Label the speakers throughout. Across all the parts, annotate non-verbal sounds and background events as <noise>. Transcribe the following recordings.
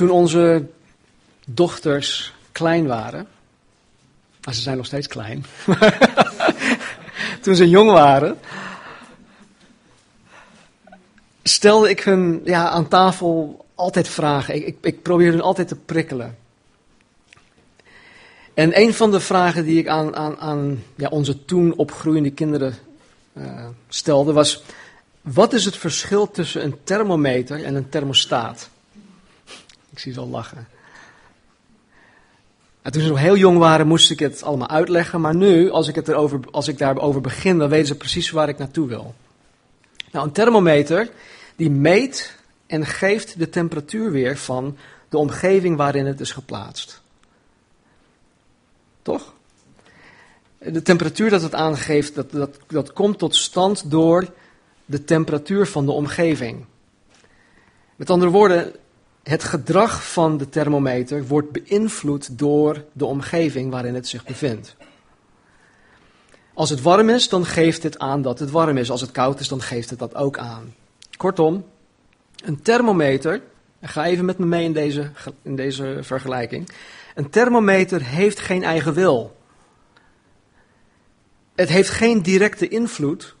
Speaker 1: Toen onze dochters klein waren, maar ze zijn nog steeds klein, <laughs> toen ze jong waren, stelde ik hun ja, aan tafel altijd vragen. Ik, ik, ik probeerde hun altijd te prikkelen. En een van de vragen die ik aan, aan, aan ja, onze toen opgroeiende kinderen uh, stelde was: wat is het verschil tussen een thermometer en een thermostaat? Ik zie ze al lachen. En toen ze nog heel jong waren, moest ik het allemaal uitleggen. Maar nu, als ik, het erover, als ik daarover begin, dan weten ze precies waar ik naartoe wil. Nou, een thermometer, die meet en geeft de temperatuur weer van de omgeving waarin het is geplaatst. Toch? De temperatuur dat het aangeeft, dat, dat, dat komt tot stand door de temperatuur van de omgeving. Met andere woorden, het gedrag van de thermometer wordt beïnvloed door de omgeving waarin het zich bevindt. Als het warm is, dan geeft het aan dat het warm is. Als het koud is, dan geeft het dat ook aan. Kortom, een thermometer, ga even met me mee in deze, in deze vergelijking. Een thermometer heeft geen eigen wil. Het heeft geen directe invloed.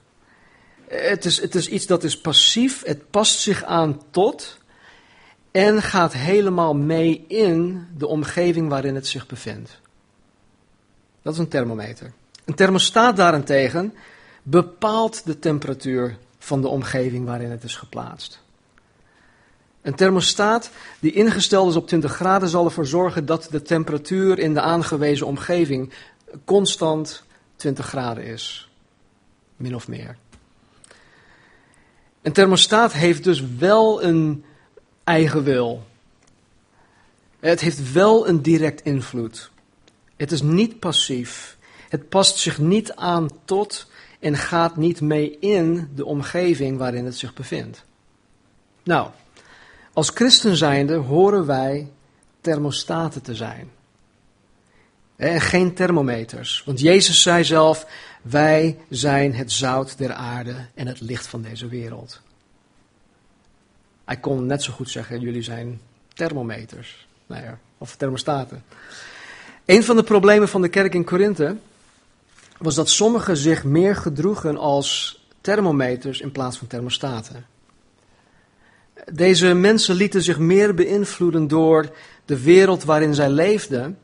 Speaker 1: Het is, het is iets dat is passief, het past zich aan tot en gaat helemaal mee in de omgeving waarin het zich bevindt. Dat is een thermometer. Een thermostaat daarentegen bepaalt de temperatuur van de omgeving waarin het is geplaatst. Een thermostaat die ingesteld is op 20 graden zal ervoor zorgen dat de temperatuur in de aangewezen omgeving constant 20 graden is. Min of meer. Een thermostaat heeft dus wel een eigen wil. Het heeft wel een direct invloed. Het is niet passief. Het past zich niet aan tot en gaat niet mee in de omgeving waarin het zich bevindt. Nou, als christen zijnde horen wij thermostaten te zijn. En geen thermometers. Want Jezus zei zelf, wij zijn het zout der aarde en het licht van deze wereld. Hij kon net zo goed zeggen, jullie zijn thermometers. Nou ja, of thermostaten. Een van de problemen van de kerk in Korinthe was dat sommigen zich meer gedroegen als thermometers in plaats van thermostaten. Deze mensen lieten zich meer beïnvloeden door de wereld waarin zij leefden,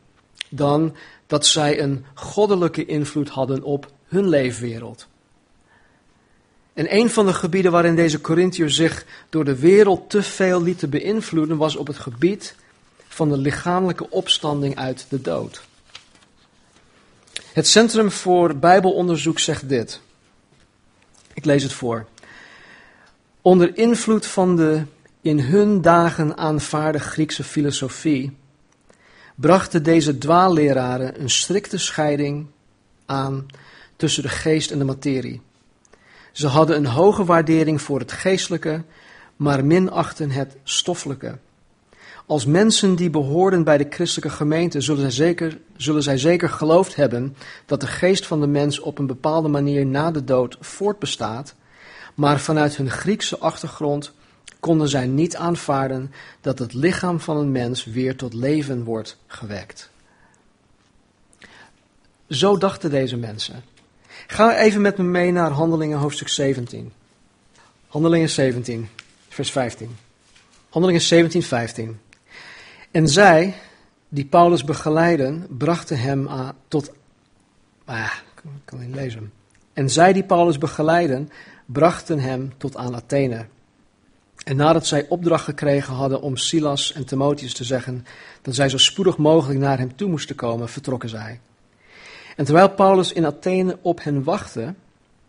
Speaker 1: dan dat zij een goddelijke invloed hadden op hun leefwereld. En een van de gebieden waarin deze Corinthiërs zich door de wereld te veel lieten beïnvloeden, was op het gebied van de lichamelijke opstanding uit de dood. Het Centrum voor Bijbelonderzoek zegt dit. Ik lees het voor. Onder invloed van de in hun dagen aanvaarde Griekse filosofie brachten deze dwaalleraren een strikte scheiding aan tussen de geest en de materie. Ze hadden een hoge waardering voor het geestelijke, maar minachten het stoffelijke. Als mensen die behoorden bij de christelijke gemeente zullen zij, zeker, zullen zij zeker geloofd hebben dat de geest van de mens op een bepaalde manier na de dood voortbestaat, maar vanuit hun Griekse achtergrond konden zij niet aanvaarden dat het lichaam van een mens weer tot leven wordt gewekt. Zo dachten deze mensen. Ga even met me mee naar Handelingen hoofdstuk 17. Handelingen 17, vers 15. Handelingen 17, 15. En zij, die Paulus begeleiden, brachten hem aan, tot. Ah, ik kan niet lezen. En zij die Paulus begeleiden, brachten hem tot aan Athene. En nadat zij opdracht gekregen hadden om Silas en Timotheus te zeggen dat zij zo spoedig mogelijk naar hem toe moesten komen, vertrokken zij. En terwijl Paulus in Athene op hen wachtte,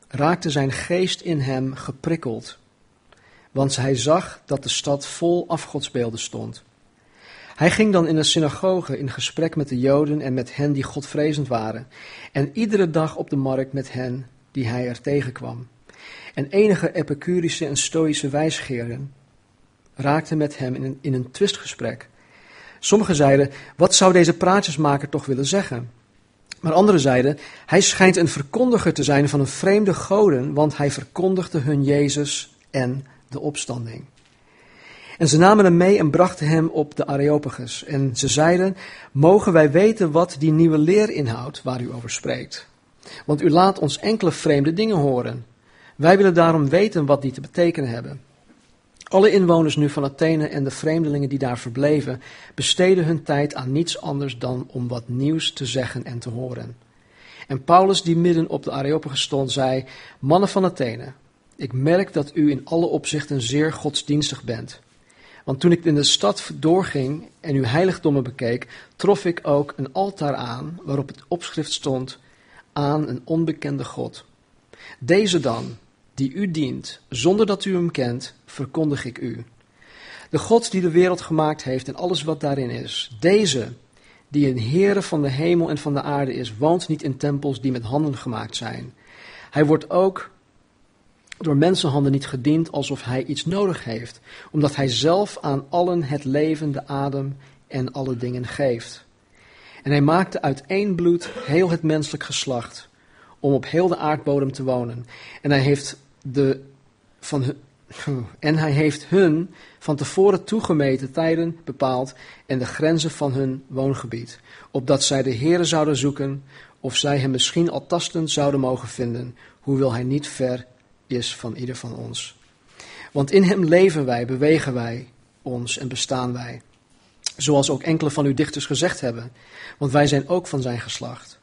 Speaker 1: raakte zijn geest in hem geprikkeld, want hij zag dat de stad vol afgodsbeelden stond. Hij ging dan in de synagoge in gesprek met de Joden en met hen die godvrezend waren, en iedere dag op de markt met hen die hij er tegenkwam. En enige Epicurische en Stoïsche wijsgeren raakten met hem in een, in een twistgesprek. Sommigen zeiden, wat zou deze praatjesmaker toch willen zeggen? Maar anderen zeiden, hij schijnt een verkondiger te zijn van een vreemde goden, want hij verkondigde hun Jezus en de opstanding. En ze namen hem mee en brachten hem op de Areopagus. En ze zeiden, mogen wij weten wat die nieuwe leer inhoudt waar u over spreekt? Want u laat ons enkele vreemde dingen horen. Wij willen daarom weten wat die te betekenen hebben. Alle inwoners nu van Athene en de vreemdelingen die daar verbleven, besteden hun tijd aan niets anders dan om wat nieuws te zeggen en te horen. En Paulus, die midden op de Areopagus stond, zei: Mannen van Athene, ik merk dat u in alle opzichten zeer godsdienstig bent. Want toen ik in de stad doorging en uw heiligdommen bekeek, trof ik ook een altaar aan waarop het opschrift stond aan een onbekende God. Deze dan, die u dient, zonder dat u hem kent, verkondig ik u. De God die de wereld gemaakt heeft en alles wat daarin is, deze, die een Heere van de hemel en van de aarde is, woont niet in tempels die met handen gemaakt zijn. Hij wordt ook door mensenhanden niet gediend alsof hij iets nodig heeft, omdat hij zelf aan allen het leven, de adem en alle dingen geeft. En hij maakte uit één bloed heel het menselijk geslacht, om op heel de aardbodem te wonen. En hij heeft, de, van en hij heeft hun van tevoren toegemeten tijden bepaald en de grenzen van hun woongebied, opdat zij de Heere zouden zoeken, of zij hem misschien al tastend zouden mogen vinden, hoewel hij niet ver is van ieder van ons. Want in hem leven wij, bewegen wij ons en bestaan wij. Zoals ook enkele van uw dichters gezegd hebben, want wij zijn ook van zijn geslacht.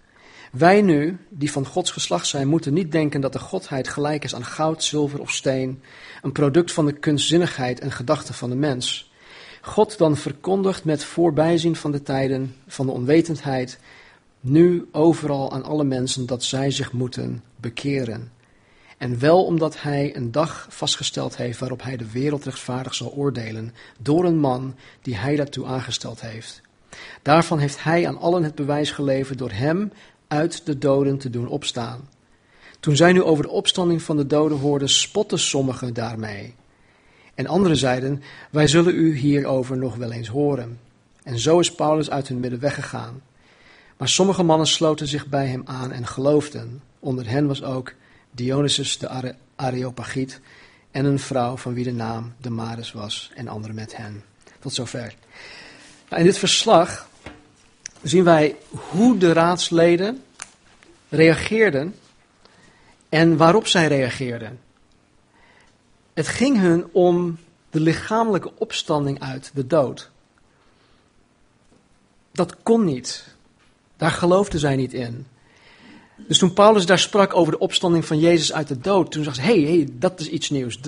Speaker 1: Wij nu, die van Gods geslacht zijn, moeten niet denken dat de Godheid gelijk is aan goud, zilver of steen, een product van de kunstzinnigheid en gedachten van de mens. God dan verkondigt met voorbijzien van de tijden, van de onwetendheid, nu overal aan alle mensen dat zij zich moeten bekeren. En wel omdat hij een dag vastgesteld heeft waarop hij de wereld rechtvaardig zal oordelen door een man die hij daartoe aangesteld heeft. Daarvan heeft hij aan allen het bewijs geleverd door hem uit de doden te doen opstaan. Toen zij nu over de opstanding van de doden hoorden, spotten sommigen daarmee. En anderen zeiden, wij zullen u hierover nog wel eens horen. En zo is Paulus uit hun midden weggegaan. Maar sommige mannen sloten zich bij hem aan en geloofden. Onder hen was ook Dionysus de Areopagiet en een vrouw van wie de naam Damaris was en anderen met hen. Tot zover. Nou, in dit verslag zien wij hoe de raadsleden reageerden en waarop zij reageerden. Het ging hun om de lichamelijke opstanding uit de dood. Dat kon niet. Daar geloofden zij niet in. Dus toen Paulus daar sprak over de opstanding van Jezus uit de dood, toen zag ze: hé, hey, hey, dat is iets nieuws.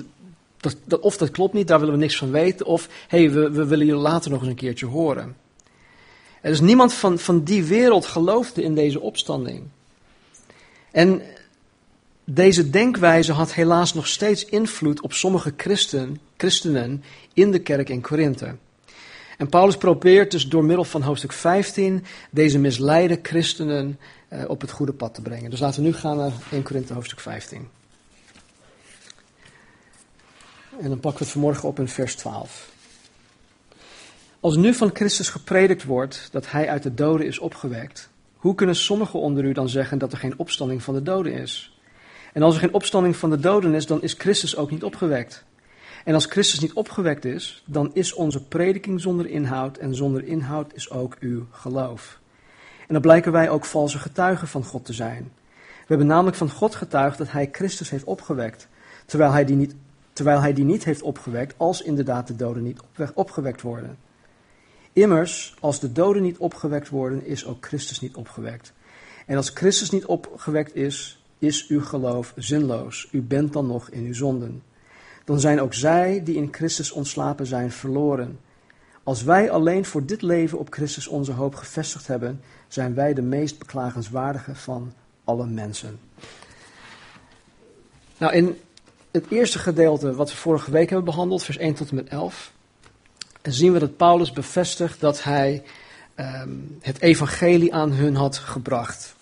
Speaker 1: Dat, of dat klopt niet, daar willen we niks van weten, of hé, hey, we, we willen je later nog eens een keertje horen. Er is niemand van, van die wereld geloofde in deze opstanding. En deze denkwijze had helaas nog steeds invloed op sommige christen, christenen in de kerk in Korinthe. En Paulus probeert dus door middel van hoofdstuk 15 deze misleide christenen uh, op het goede pad te brengen. Dus laten we nu gaan naar 1 Korinthe hoofdstuk 15. En dan pakken we het vanmorgen op in vers 12. Als nu van Christus gepredikt wordt dat hij uit de doden is opgewekt, hoe kunnen sommigen onder u dan zeggen dat er geen opstanding van de doden is? En als er geen opstanding van de doden is, dan is Christus ook niet opgewekt. En als Christus niet opgewekt is, dan is onze prediking zonder inhoud en zonder inhoud is ook uw geloof. En dan blijken wij ook valse getuigen van God te zijn. We hebben namelijk van God getuigd dat hij Christus heeft opgewekt, terwijl hij die niet, terwijl hij die niet heeft opgewekt, als inderdaad de doden niet opgewekt worden. Immers, als de doden niet opgewekt worden, is ook Christus niet opgewekt. En als Christus niet opgewekt is, is uw geloof zinloos. U bent dan nog in uw zonden. Dan zijn ook zij die in Christus ontslapen zijn verloren. Als wij alleen voor dit leven op Christus onze hoop gevestigd hebben, zijn wij de meest beklagenswaardige van alle mensen. Nou, in het eerste gedeelte wat we vorige week hebben behandeld, vers 1 tot en met 11, zien we dat Paulus bevestigt dat hij um, het evangelie aan hun had gebracht.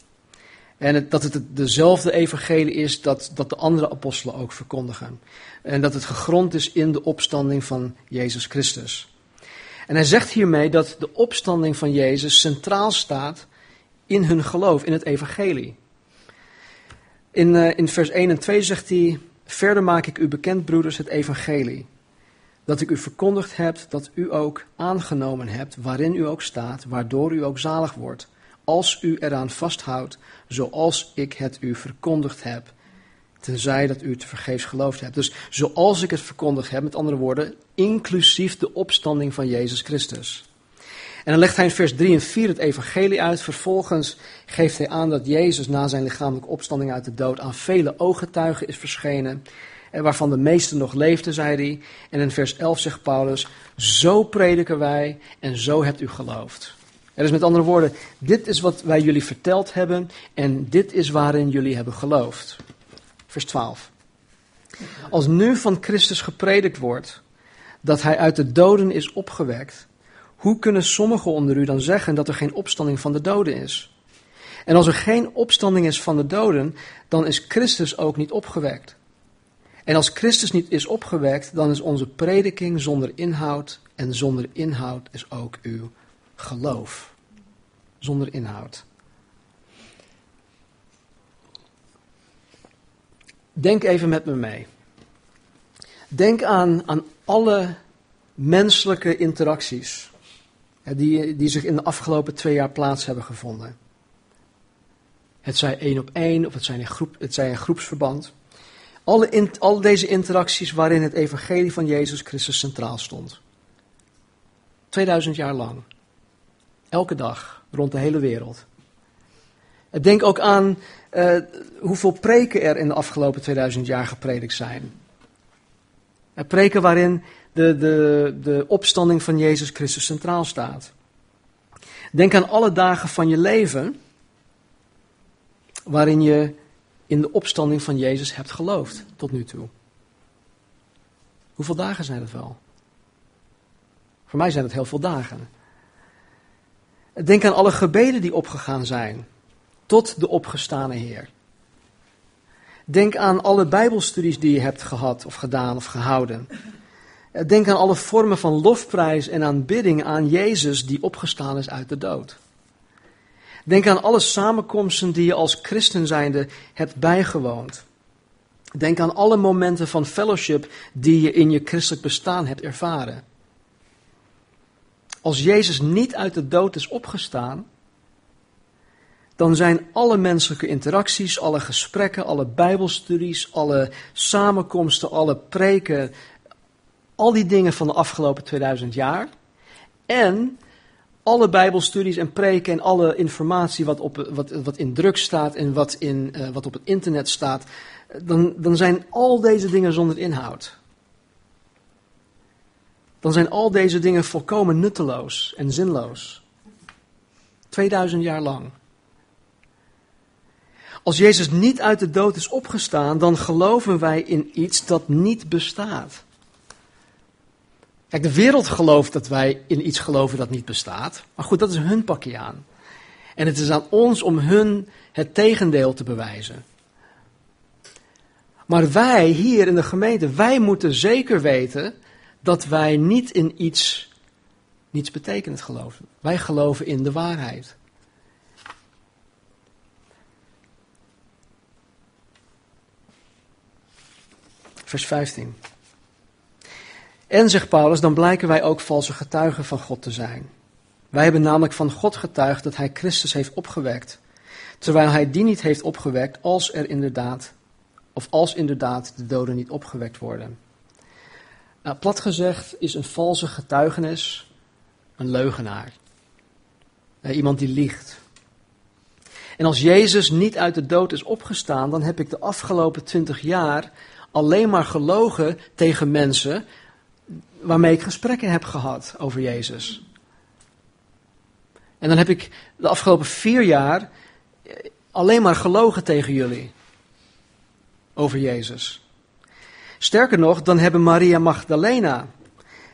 Speaker 1: En dat het dezelfde evangelie is dat, dat de andere apostelen ook verkondigen. En dat het gegrond is in de opstanding van Jezus Christus. En hij zegt hiermee dat de opstanding van Jezus centraal staat in hun geloof, in het evangelie. In, uh, in vers 1 en 2 zegt hij, verder maak ik u bekend, broeders, het evangelie. Dat ik u verkondigd heb dat u ook aangenomen hebt, waarin u ook staat, waardoor u ook zalig wordt, als u eraan vasthoudt, zoals ik het u verkondigd heb, tenzij dat u het vergeefs geloofd hebt. Dus zoals ik het verkondigd heb, met andere woorden, inclusief de opstanding van Jezus Christus. En dan legt hij in vers 3 en 4 het evangelie uit. Vervolgens geeft hij aan dat Jezus na zijn lichamelijke opstanding uit de dood aan vele ooggetuigen is verschenen. Waarvan de meeste nog leefden, zei hij. En in vers 11 zegt Paulus, zo prediken wij en zo hebt u geloofd. Er is met andere woorden, dit is wat wij jullie verteld hebben en dit is waarin jullie hebben geloofd. Vers 12. Als nu van Christus gepredikt wordt dat hij uit de doden is opgewekt, hoe kunnen sommigen onder u dan zeggen dat er geen opstanding van de doden is? En als er geen opstanding is van de doden, dan is Christus ook niet opgewekt. En als Christus niet is opgewekt, dan is onze prediking zonder inhoud en zonder inhoud is ook uw geloof. Zonder inhoud. Denk even met me mee. Denk aan, aan alle menselijke interacties die, die zich in de afgelopen twee jaar plaats hebben gevonden. Het zij één op één of het zij in, groep, het zij in groepsverband. Alle al deze interacties waarin het evangelie van Jezus Christus centraal stond. 2000 jaar lang. Elke dag, rond de hele wereld. Denk ook aan uh, hoeveel preken er in de afgelopen 2000 jaar gepredikt zijn. Preken waarin de, de, de opstanding van Jezus Christus centraal staat. Denk aan alle dagen van je leven waarin je in de opstanding van Jezus hebt geloofd tot nu toe. Hoeveel dagen zijn het wel? Voor mij zijn het heel veel dagen. Denk aan alle gebeden die opgegaan zijn tot de opgestane Heer. Denk aan alle Bijbelstudies die je hebt gehad of gedaan of gehouden. Denk aan alle vormen van lofprijs en aanbidding aan Jezus die opgestaan is uit de dood. Denk aan alle samenkomsten die je als christen zijnde hebt bijgewoond. Denk aan alle momenten van fellowship die je in je christelijk bestaan hebt ervaren. Als Jezus niet uit de dood is opgestaan, dan zijn alle menselijke interacties, alle gesprekken, alle bijbelstudies, alle samenkomsten, alle preken, al die dingen van de afgelopen 2000 jaar en alle bijbelstudies en preken en alle informatie wat, op, wat, wat in druk staat en wat, in, uh, wat op het internet staat, dan, dan zijn al deze dingen zonder inhoud. Dan zijn al deze dingen volkomen nutteloos en zinloos. 2000 jaar lang. Als Jezus niet uit de dood is opgestaan, dan geloven wij in iets dat niet bestaat. Kijk, de wereld gelooft dat wij in iets geloven dat niet bestaat. Maar goed, dat is hun pakje aan. En het is aan ons om hun het tegendeel te bewijzen. Maar wij hier in de gemeente, wij moeten zeker weten dat wij niet in iets niets geloven. Wij geloven in de waarheid. Vers 15. En, zegt Paulus, dan blijken wij ook valse getuigen van God te zijn. Wij hebben namelijk van God getuigd dat hij Christus heeft opgewekt, terwijl hij die niet heeft opgewekt als er inderdaad, of als inderdaad de doden niet opgewekt worden. Nou, plat gezegd is een valse getuigenis een leugenaar. Iemand die liegt. En als Jezus niet uit de dood is opgestaan, dan heb ik de afgelopen twintig jaar alleen maar gelogen tegen mensen waarmee ik gesprekken heb gehad over Jezus. En dan heb ik de afgelopen vier jaar alleen maar gelogen tegen jullie over Jezus. Sterker nog, dan hebben Maria Magdalena,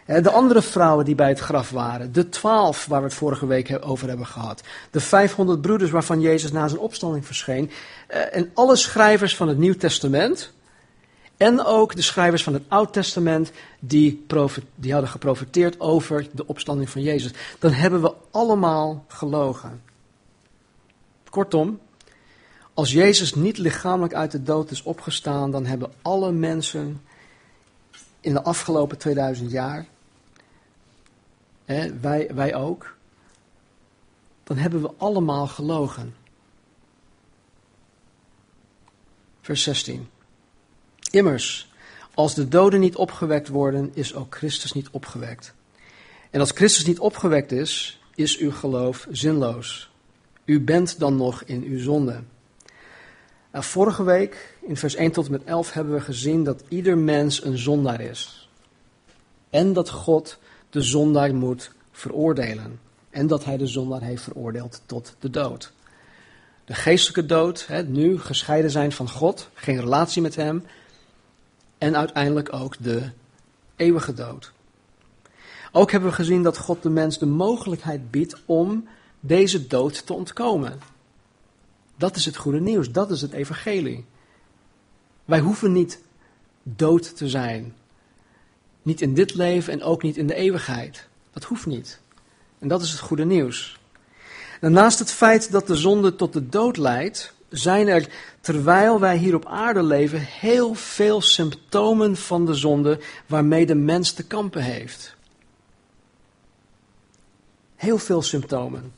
Speaker 1: de andere vrouwen die bij het graf waren, de twaalf waar we het vorige week over hebben gehad, de 500 broeders waarvan Jezus na zijn opstanding verscheen, eh, en alle schrijvers van het Nieuw Testament, en ook de schrijvers van het Oud Testament die, die hadden geprofiteerd over de opstanding van Jezus. Dan hebben we allemaal gelogen. Kortom, als Jezus niet lichamelijk uit de dood is opgestaan, dan hebben alle mensen in de afgelopen 2000 jaar, hè, wij, wij ook, dan hebben we allemaal gelogen. Vers 16. Immers, als de doden niet opgewekt worden, is ook Christus niet opgewekt. En als Christus niet opgewekt is, is uw geloof zinloos. U bent dan nog in uw zonde. Nou, vorige week, in vers 1 tot en met 11, hebben we gezien dat ieder mens een zondaar is. En dat God de zondaar moet veroordelen. En dat hij de zondaar heeft veroordeeld tot de dood. De geestelijke dood, hè, nu gescheiden zijn van God, geen relatie met Hem. En uiteindelijk ook de eeuwige dood. Ook hebben we gezien dat God de mens de mogelijkheid biedt om deze dood te ontkomen. Dat is het goede nieuws, dat is het evangelie. Wij hoeven niet dood te zijn. Niet in dit leven en ook niet in de eeuwigheid. Dat hoeft niet. En dat is het goede nieuws. naast het feit dat de zonde tot de dood leidt, zijn er, terwijl wij hier op aarde leven, heel veel symptomen van de zonde waarmee de mens te kampen heeft. Heel veel symptomen.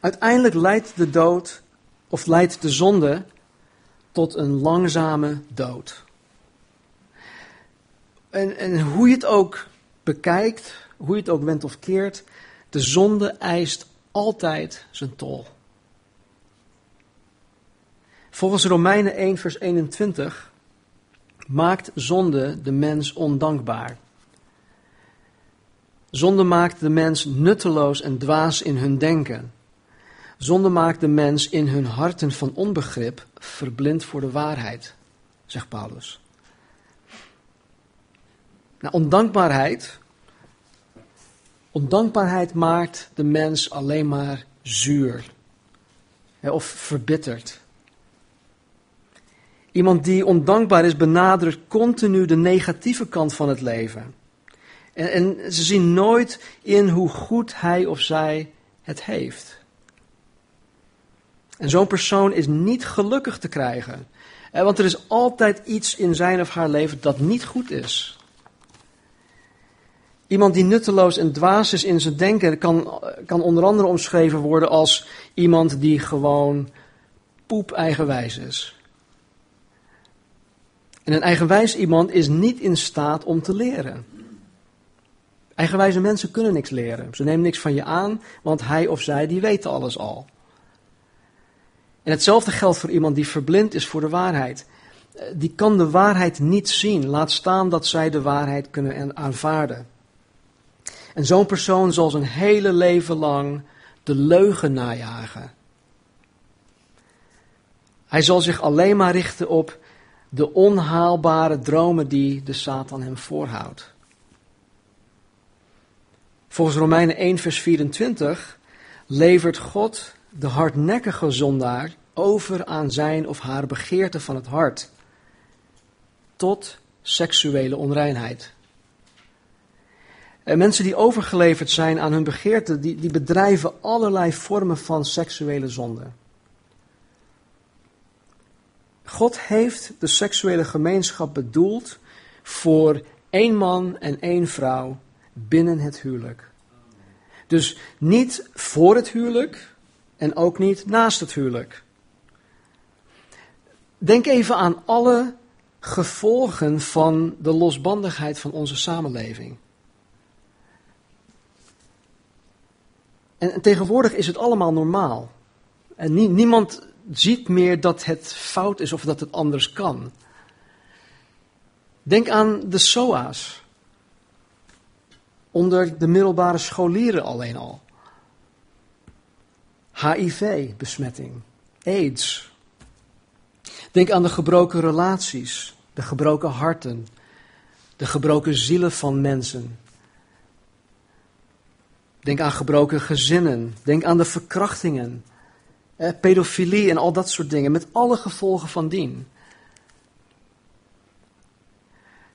Speaker 1: Uiteindelijk leidt de dood, of leidt de zonde, tot een langzame dood. En, en hoe je het ook bekijkt, hoe je het ook wendt of keert, de zonde eist altijd zijn tol. Volgens Romeinen 1, vers 21 maakt zonde de mens ondankbaar. Zonde maakt de mens nutteloos en dwaas in hun denken. Zonde maakt de mens in hun harten van onbegrip verblind voor de waarheid, zegt Paulus. Nou, ondankbaarheid, ondankbaarheid maakt de mens alleen maar zuur of verbitterd. Iemand die ondankbaar is, benadrukt continu de negatieve kant van het leven. En, en, ze zien nooit in hoe goed hij of zij het heeft. En zo'n persoon is niet gelukkig te krijgen. Want er is altijd iets in zijn of haar leven dat niet goed is. Iemand die nutteloos en dwaas is in zijn denken kan, kan onder andere omschreven worden als iemand die gewoon poep eigenwijs is. En een eigenwijs iemand is niet in staat om te leren. Eigenwijze mensen kunnen niks leren. Ze nemen niks van je aan, want hij of zij die weten alles al. En hetzelfde geldt voor iemand die verblind is voor de waarheid. Eh, die kan de waarheid niet zien, laat staan dat zij de waarheid kunnen aanvaarden. En zo'n persoon zal zijn hele leven lang de leugen najagen. Hij zal zich alleen maar richten op de onhaalbare dromen die de Satan hem voorhoudt. Volgens Romeinen 1, vers 24 levert God de hardnekkige zondaar over aan zijn of haar begeerte van het hart tot seksuele onreinheid. En mensen die overgeleverd zijn aan hun begeerte, die, die bedrijven allerlei vormen van seksuele zonde. God heeft de seksuele gemeenschap bedoeld voor één man en één vrouw binnen het huwelijk. Dus niet voor het huwelijk en ook niet naast het huwelijk. Denk even aan alle gevolgen van de losbandigheid van onze samenleving. En, tegenwoordig is het allemaal normaal. En niemand ziet meer dat het fout is of dat het anders kan. Denk aan de SOA's. Onder de middelbare scholieren alleen al. HIV-besmetting, AIDS. Denk aan de gebroken relaties, de gebroken harten, de gebroken zielen van mensen. Denk aan gebroken gezinnen. Denk aan de verkrachtingen, pedofilie en al dat soort dingen, met alle gevolgen van dien.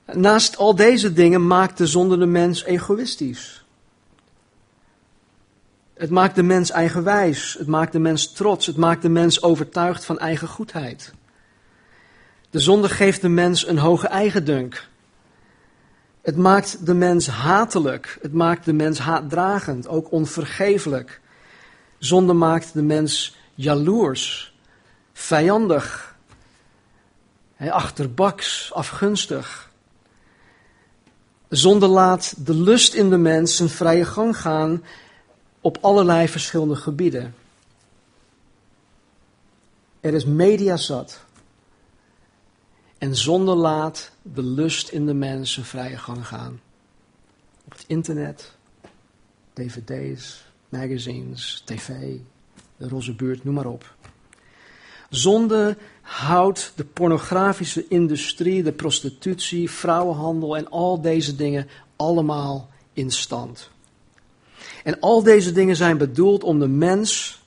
Speaker 1: Naast al deze dingen maakt de zonde de mens egoïstisch. Het maakt de mens eigenwijs, het maakt de mens trots, het maakt de mens overtuigd van eigen goedheid. De zonde geeft de mens een hoge eigendunk. Het maakt de mens hatelijk. Het maakt de mens haatdragend, ook onvergeeflijk. Zonde maakt de mens jaloers, vijandig, achterbaks, afgunstig. Zonde laat de lust in de mens zijn vrije gang gaan op allerlei verschillende gebieden. Er is media zat. En zonde laat de lust in de mens zijn vrije gang gaan. Op het internet, dvd's, magazines, tv, de roze buurt, noem maar op. Zonde houdt de pornografische industrie, de prostitutie, vrouwenhandel en al deze dingen allemaal in stand. En al deze dingen zijn bedoeld om de mens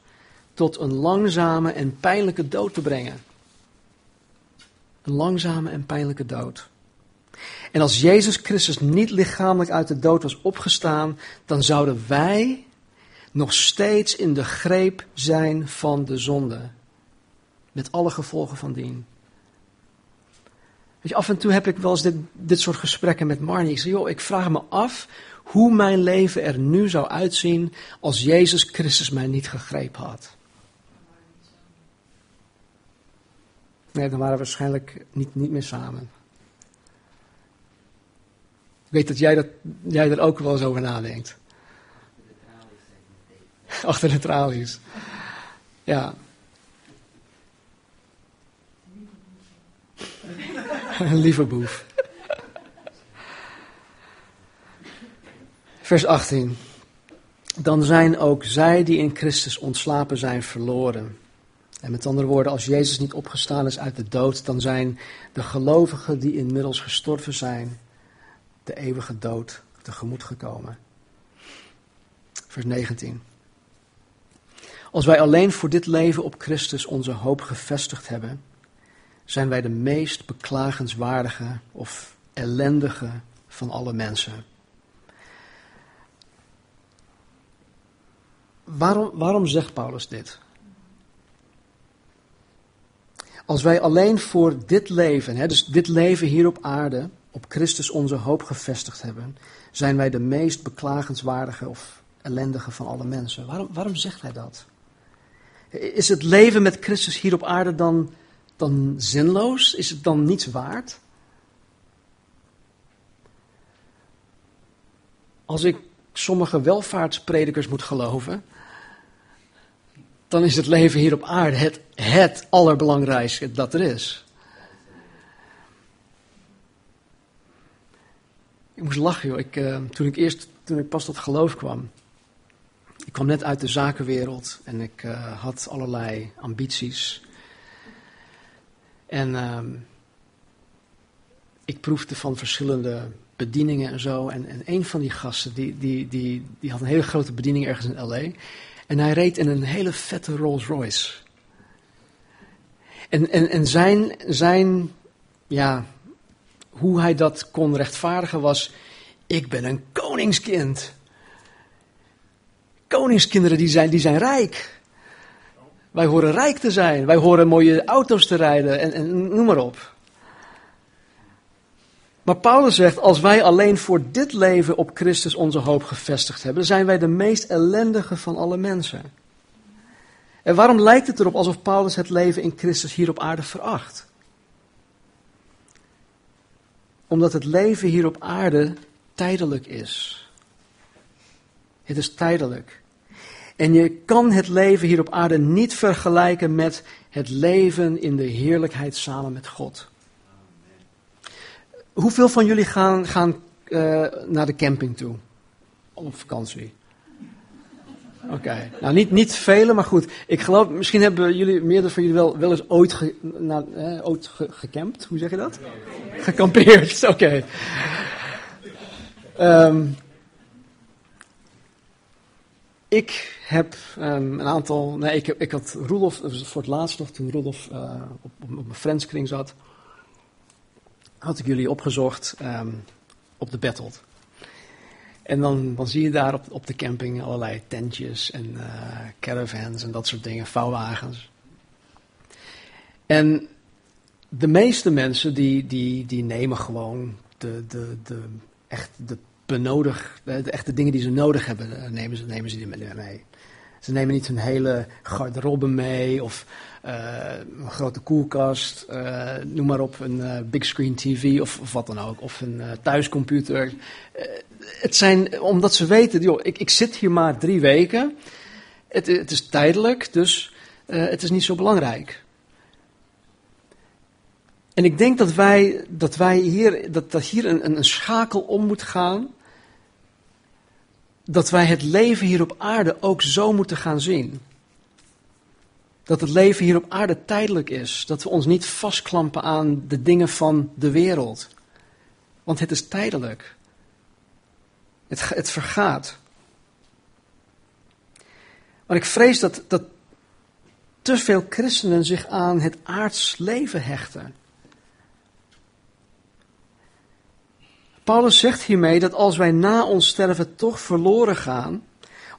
Speaker 1: tot een langzame en pijnlijke dood te brengen. Een langzame en pijnlijke dood. En als Jezus Christus niet lichamelijk uit de dood was opgestaan, dan zouden wij nog steeds in de greep zijn van de zonde. Met alle gevolgen van dien. Weet je, af en toe heb ik wel eens dit, dit soort gesprekken met Marnie. Ik zeg, joh, ik vraag me af hoe mijn leven er nu zou uitzien als Jezus Christus mij niet gegrepen had. Nee, dan waren we waarschijnlijk niet, niet meer samen. Ik weet dat jij, dat jij er ook wel eens over nadenkt. <laughs> Achter de tralies. Ja. Lieve boef. Vers 18. Dan zijn ook zij die in Christus ontslapen zijn verloren. En met andere woorden, als Jezus niet opgestaan is uit de dood, dan zijn de gelovigen die inmiddels gestorven zijn, de eeuwige dood tegemoet gekomen. Vers 19. Als wij alleen voor dit leven op Christus onze hoop gevestigd hebben, zijn wij de meest beklagenswaardige of ellendige van alle mensen. Waarom, waarom zegt Paulus dit? Als wij alleen voor dit leven, hè, dus dit leven hier op aarde, op Christus onze hoop gevestigd hebben, zijn wij de meest beklagenswaardige of ellendige van alle mensen. Waarom, waarom zegt hij dat? Is het leven met Christus hier op aarde dan, dan zinloos? Is het dan niets waard? Als ik sommige welvaartspredikers moet geloven, dan is het leven hier op aarde het, het allerbelangrijkste dat er is. Ik moest lachen, joh. Ik, uh, toen ik eerst, toen ik pas tot geloof kwam. Ik kwam net uit de zakenwereld en ik uh, had allerlei ambities. En uh, ik proefde van verschillende bedieningen en zo. En, en een van die gasten, die, die, die, die had een hele grote bediening ergens in L.A. En hij reed in een hele vette Rolls Royce. En, en, en zijn, zijn, ja, hoe hij dat kon rechtvaardigen was, ik ben een koningskind. Koningskinderen die zijn, die zijn rijk. Wij horen rijk te zijn, wij horen mooie auto's te rijden en, en noem maar op. Maar Paulus zegt, als wij alleen voor dit leven op Christus onze hoop gevestigd hebben, zijn wij de meest ellendige van alle mensen. En waarom lijkt het erop alsof Paulus het leven in Christus hier op aarde veracht? Omdat het leven hier op aarde tijdelijk is. Het is tijdelijk. En je kan het leven hier op aarde niet vergelijken met het leven in de heerlijkheid samen met God. Hoeveel van jullie gaan, gaan uh, naar de camping toe? Op vakantie? Oké, okay. nou niet, niet velen, maar goed. Ik geloof, misschien hebben jullie, meerdere van jullie wel, wel eens ooit, ge, na, eh, ooit ge, gecampt. Hoe zeg je dat? Gekampeerd, oké. Okay. Um, ik heb um, een aantal, nee, ik, ik had Roelof, voor het laatst nog, toen Roelof uh, op, op, mijn friendskring zat had ik jullie opgezocht um, op de Battled. En dan, dan zie je daar op, op de camping allerlei tentjes en uh, caravans en dat soort dingen, vouwwagens. En de meeste mensen die, die, die nemen gewoon de, de, de, echt de benodig, de, de echte dingen die ze nodig hebben, eh, nemen ze, nemen ze die mee. Ze nemen niet hun hele garderobe mee of uh, een grote koelkast, noem maar op, een big screen TV of, of, wat dan ook, of een thuiscomputer. het zijn, omdat ze weten, joh, ik, ik zit hier maar drie weken, het, het is tijdelijk, dus het is niet zo belangrijk. En ik denk dat wij, dat wij hier, dat, dat hier een, een schakel om moet gaan. Dat wij het leven hier op aarde ook zo moeten gaan zien. Dat het leven hier op aarde tijdelijk is. Dat we ons niet vastklampen aan de dingen van de wereld. Want het is tijdelijk. Het, het vergaat. Maar ik vrees dat, dat te veel christenen zich aan het aards leven hechten. Paulus zegt hiermee dat als wij na ons sterven toch verloren gaan,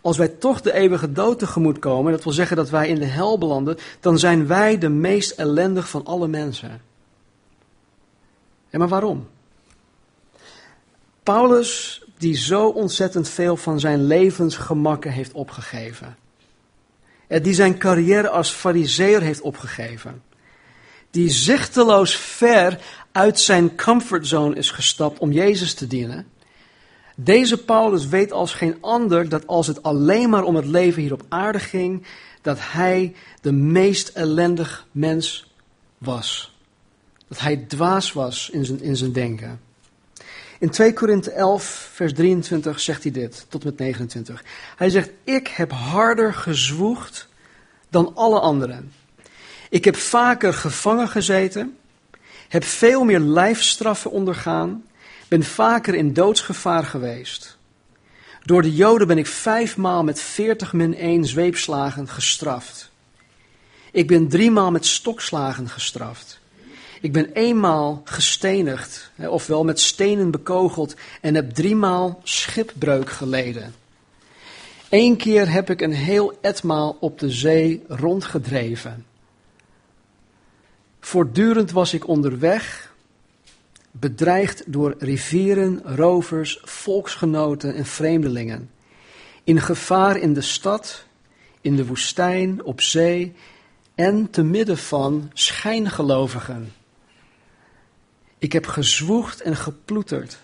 Speaker 1: als wij toch de eeuwige dood tegemoet komen, dat wil zeggen dat wij in de hel belanden, dan zijn wij de meest ellendig van alle mensen. En maar waarom? Paulus, die zo ontzettend veel van zijn levensgemakken heeft opgegeven, die zijn carrière als fariseer heeft opgegeven, die zichteloos ver uit zijn comfortzone is gestapt om Jezus te dienen. Deze Paulus weet als geen ander dat als het alleen maar om het leven hier op aarde ging, dat hij de meest ellendig mens was. Dat hij dwaas was in zijn, in zijn denken. In 2 Korinthe 11, vers 23 zegt hij dit, tot met 29. Hij zegt, ik heb harder gezwoegd dan alle anderen. Ik heb vaker gevangen gezeten, heb veel meer lijfstraffen ondergaan, ben vaker in doodsgevaar geweest. Door de Joden ben ik vijfmaal met veertig min één zweepslagen gestraft. Ik ben driemaal met stokslagen gestraft. Ik ben eenmaal gestenigd, ofwel met stenen bekogeld, en heb driemaal schipbreuk geleden. Eén keer heb ik een heel etmaal op de zee rondgedreven. Voortdurend was ik onderweg, bedreigd door rivieren, rovers, volksgenoten en vreemdelingen. In gevaar in de stad, in de woestijn, op zee en te midden van schijngelovigen. Ik heb gezwoegd en geploeterd,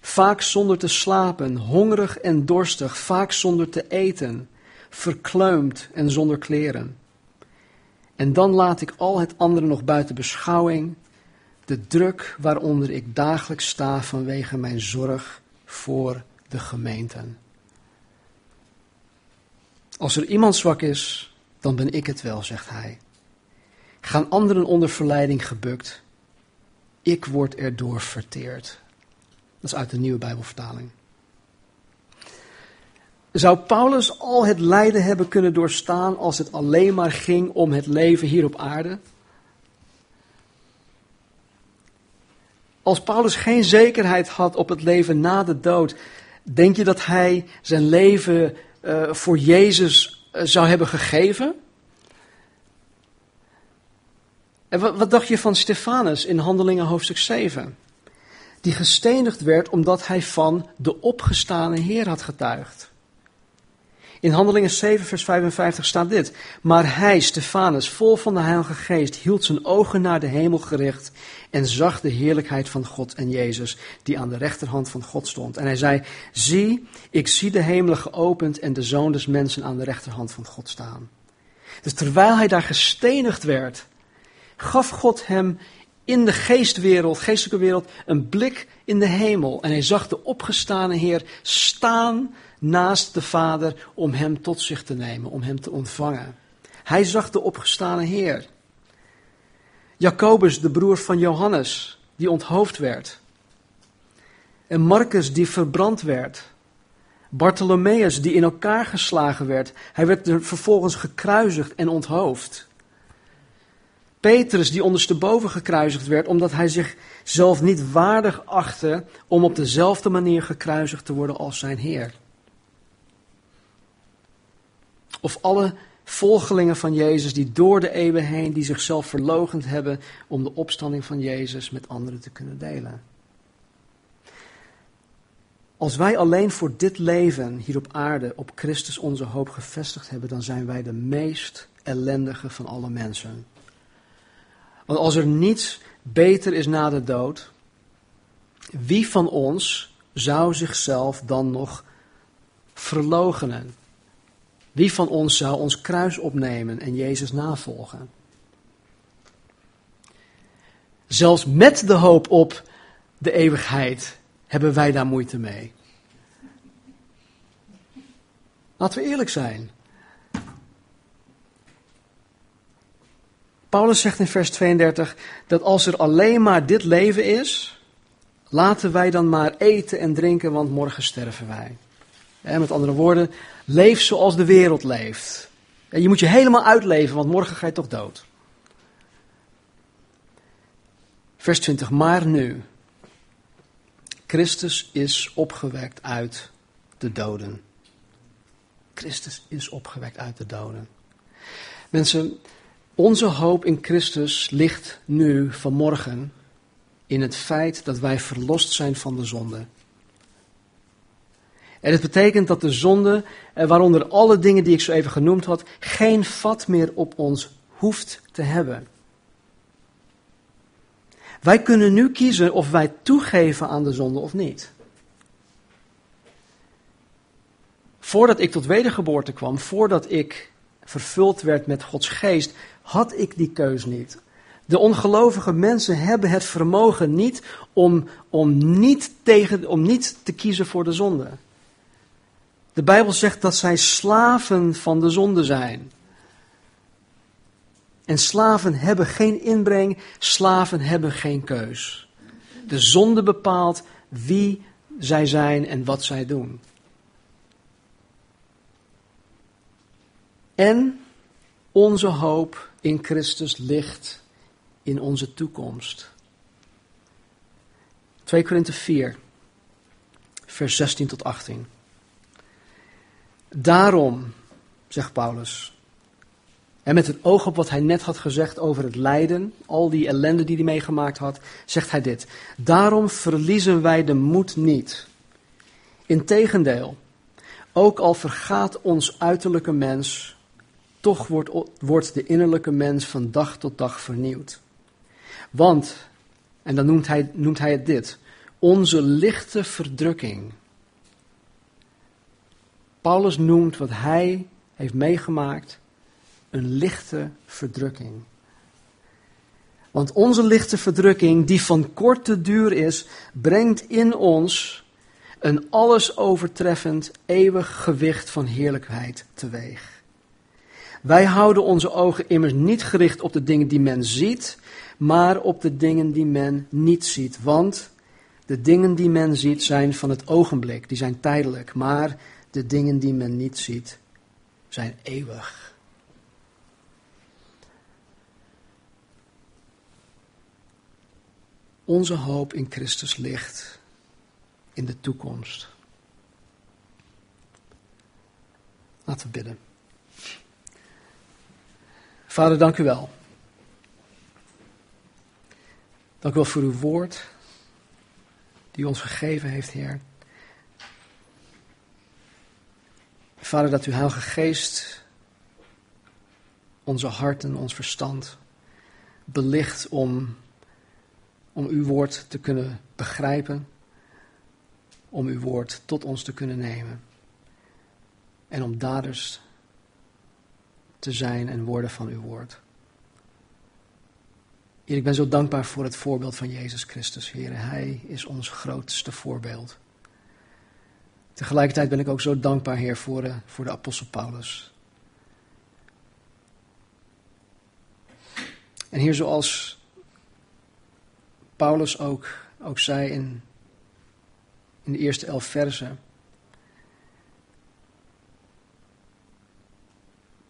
Speaker 1: vaak zonder te slapen, hongerig en dorstig, vaak zonder te eten, verkleumd en zonder kleren. En dan laat ik al het andere nog buiten beschouwing, de druk waaronder ik dagelijks sta vanwege mijn zorg voor de gemeenten. Als er iemand zwak is, dan ben ik het wel, zegt hij. Gaan anderen onder verleiding gebukt, ik word erdoor verteerd. Dat is uit de nieuwe Bijbelvertaling. Zou Paulus al het lijden hebben kunnen doorstaan als het alleen maar ging om het leven hier op aarde? Als Paulus geen zekerheid had op het leven na de dood, denk je dat hij zijn leven uh, voor Jezus uh, zou hebben gegeven? En wat, wat dacht je van Stefanus in Handelingen hoofdstuk 7? Die gestenigd werd omdat hij van de opgestane Heer had getuigd. In Handelingen 7, vers 55 staat dit. Maar hij, Stefanus, vol van de Heilige Geest, hield zijn ogen naar de hemel gericht en zag de heerlijkheid van God en Jezus, die aan de rechterhand van God stond. En hij zei, zie, ik zie de hemelen geopend en de zoon des mensen aan de rechterhand van God staan. Dus terwijl hij daar gestenigd werd, gaf God hem in de geestwereld, geestelijke wereld, een blik in de hemel. En hij zag de opgestane Heer staan naast de Vader om hem tot zich te nemen, om hem te ontvangen. Hij zag de opgestane Heer. Jacobus, de broer van Johannes, die onthoofd werd. En Marcus, die verbrand werd. Bartholomeus, die in elkaar geslagen werd. Hij werd vervolgens gekruisigd en onthoofd. Petrus, die ondersteboven gekruisigd werd, omdat hij zichzelf niet waardig achtte om op dezelfde manier gekruisigd te worden als zijn Heer. Of alle volgelingen van Jezus die door de eeuwen heen, die zichzelf verlogend hebben om de opstanding van Jezus met anderen te kunnen delen. Als wij alleen voor dit leven hier op aarde op Christus onze hoop gevestigd hebben, dan zijn wij de meest ellendige van alle mensen. Want als er niets beter is na de dood, wie van ons zou zichzelf dan nog verloochenen? Wie van ons zou ons kruis opnemen en Jezus navolgen? Zelfs met de hoop op de eeuwigheid hebben wij daar moeite mee. Laten we eerlijk zijn. Paulus zegt in vers 32 dat als er alleen maar dit leven is, laten wij dan maar eten en drinken, want morgen sterven wij. met andere woorden, leef zoals de wereld leeft. je moet je helemaal uitleven, want morgen ga je toch dood. Vers 20, maar nu, Christus is opgewekt uit de doden. Christus is opgewekt uit de doden. Mensen, onze hoop in Christus ligt nu vanmorgen in het feit dat wij verlost zijn van de zonde. En het betekent dat de zonde, eh, waaronder alle dingen die ik zo even genoemd had, geen vat meer op ons hoeft te hebben. Wij kunnen nu kiezen of wij toegeven aan de zonde of niet. Voordat ik tot wedergeboorte kwam, voordat ik vervuld werd met Gods geest, had ik die keus niet. De ongelovige mensen hebben het vermogen niet om, om, niet tegen, om niet te kiezen voor de zonde. De Bijbel zegt dat zij slaven van de zonde zijn. En slaven hebben geen inbreng, slaven hebben geen keus. De zonde bepaalt wie zij zijn en wat zij doen. En onze hoop in Christus ligt in onze toekomst. 2 Korinthe 4, vers 16 tot 18. Daarom, zegt Paulus, en met het oog op wat hij net had gezegd over het lijden, al die ellende die hij meegemaakt had, zegt hij dit. Daarom verliezen wij de moed niet. Integendeel, ook al vergaat ons uiterlijke mens, toch wordt, wordt de innerlijke mens van dag tot dag vernieuwd. Want, en dan noemt hij, noemt hij het dit, onze lichte verdrukking. Paulus noemt wat hij heeft meegemaakt een lichte verdrukking. Want onze lichte verdrukking, die van korte duur is, brengt in ons een alles overtreffend eeuwig gewicht van heerlijkheid teweeg. Wij houden onze ogen immers niet gericht op de dingen die men ziet, maar op de dingen die men niet ziet. Want de dingen die men ziet zijn van het ogenblik, die zijn tijdelijk, maar de dingen die men niet ziet zijn eeuwig. Onze hoop in Christus ligt in de toekomst. Laten we bidden. Vader, dank u wel. Dank u wel voor uw woord, die ons gegeven heeft, Heer. Vader, dat uw Heilige Geest onze harten, ons verstand belicht om, om uw woord te kunnen begrijpen, om uw woord tot ons te kunnen nemen en om daders te zijn en worden van uw woord. Heer, ik ben zo dankbaar voor het voorbeeld van Jezus Christus, Heer. Hij is ons grootste voorbeeld. Tegelijkertijd ben ik ook zo dankbaar, Heer, voor de, voor de apostel Paulus. En hier zoals Paulus ook, ook zei in, in de eerste elf versen,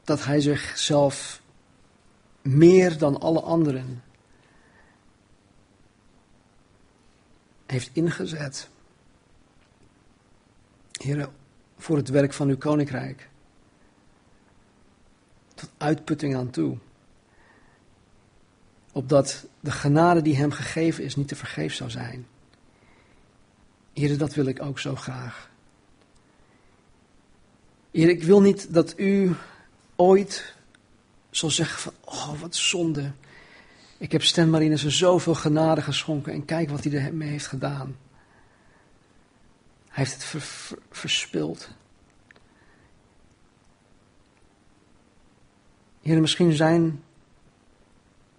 Speaker 1: dat hij zichzelf meer dan alle anderen heeft ingezet. Heer, voor het werk van uw koninkrijk. uitputting aan toe. Opdat de genade die hem gegeven is niet te vergeef zou zijn. Heer, dat wil ik ook zo graag. Heer, ik wil niet dat u ooit zal zeggen van, oh wat zonde. Ik heb Stan Marinus zoveel genade geschonken en kijk wat hij ermee heeft gedaan. Heeft het ver, verspild. Heer, misschien zijn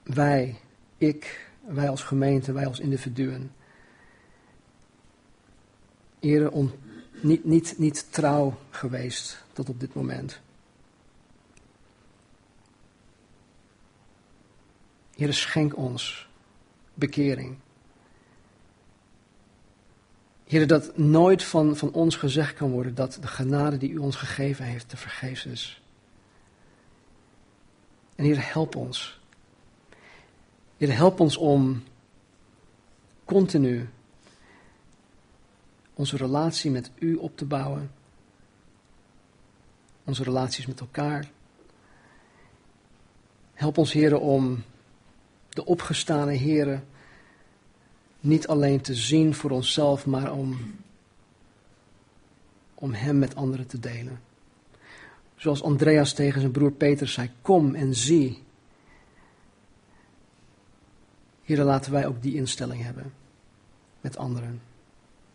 Speaker 1: wij, ik, wij als gemeente, wij als individuen, Heer, niet, niet, niet trouw geweest tot op dit moment. Heer, schenk ons bekering. Heer, dat nooit van, van ons gezegd kan worden dat de genade die u ons gegeven heeft te vergeefs is. En Heer, help ons. Heer, help ons om continu onze relatie met u op te bouwen. Onze relaties met elkaar. Help ons, heren, om de opgestane heren niet alleen te zien voor onszelf, maar om, om hem met anderen te delen. Zoals Andreas tegen zijn broer Peter zei, kom en zie. Heren, laten wij ook die instelling hebben met anderen.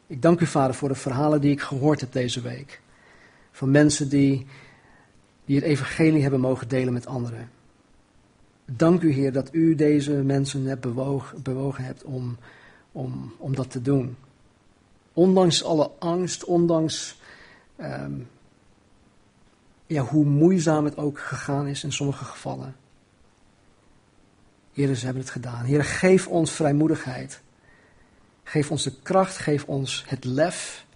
Speaker 1: Ik dank u, Vader, voor de verhalen die ik gehoord heb deze week. Van mensen die, die het evangelie hebben mogen delen met anderen. Dank u, Heer, dat u deze mensen hebt bewogen, bewogen hebt om, om, om dat te doen. Ondanks alle angst, ondanks ehm, ja, hoe moeizaam het ook gegaan is in sommige gevallen. Heer, ze hebben het gedaan. Heer, geef ons vrijmoedigheid. Geef ons de kracht, geef ons het lef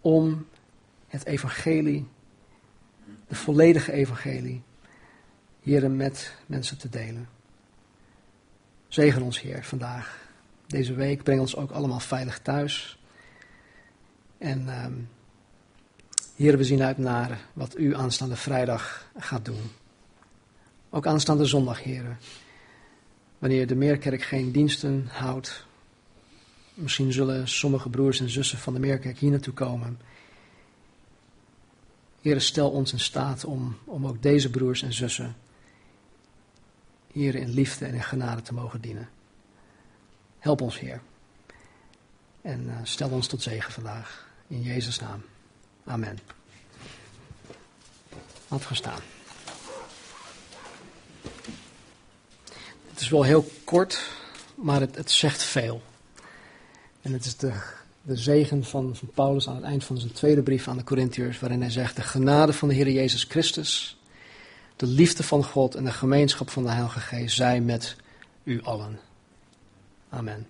Speaker 1: om het evangelie, de volledige evangelie, hier met mensen te delen. Zegen ons, Heer, vandaag, deze week. Breng ons ook allemaal veilig thuis. En um, Heer, we zien uit naar wat u aanstaande vrijdag gaat doen. Ook aanstaande zondag, Heer wanneer de Meerkerk geen diensten houdt. Misschien zullen sommige broers en zussen van de Meerkerk hier naartoe komen. Heer, stel ons in staat om, om ook deze broers en zussen hier in liefde en in genade te mogen dienen. Help ons, Heer. En uh, stel ons tot zegen vandaag. In Jezus' naam. Amen. Laten we staan. Het is wel heel kort, maar het, het zegt veel. En het is de, de zegen van, van Paulus aan het eind van zijn tweede brief aan de Corinthiërs, waarin hij zegt: De genade van de Heer Jezus Christus, de liefde van God en de gemeenschap van de Heilige Geest zij met u allen. Amen.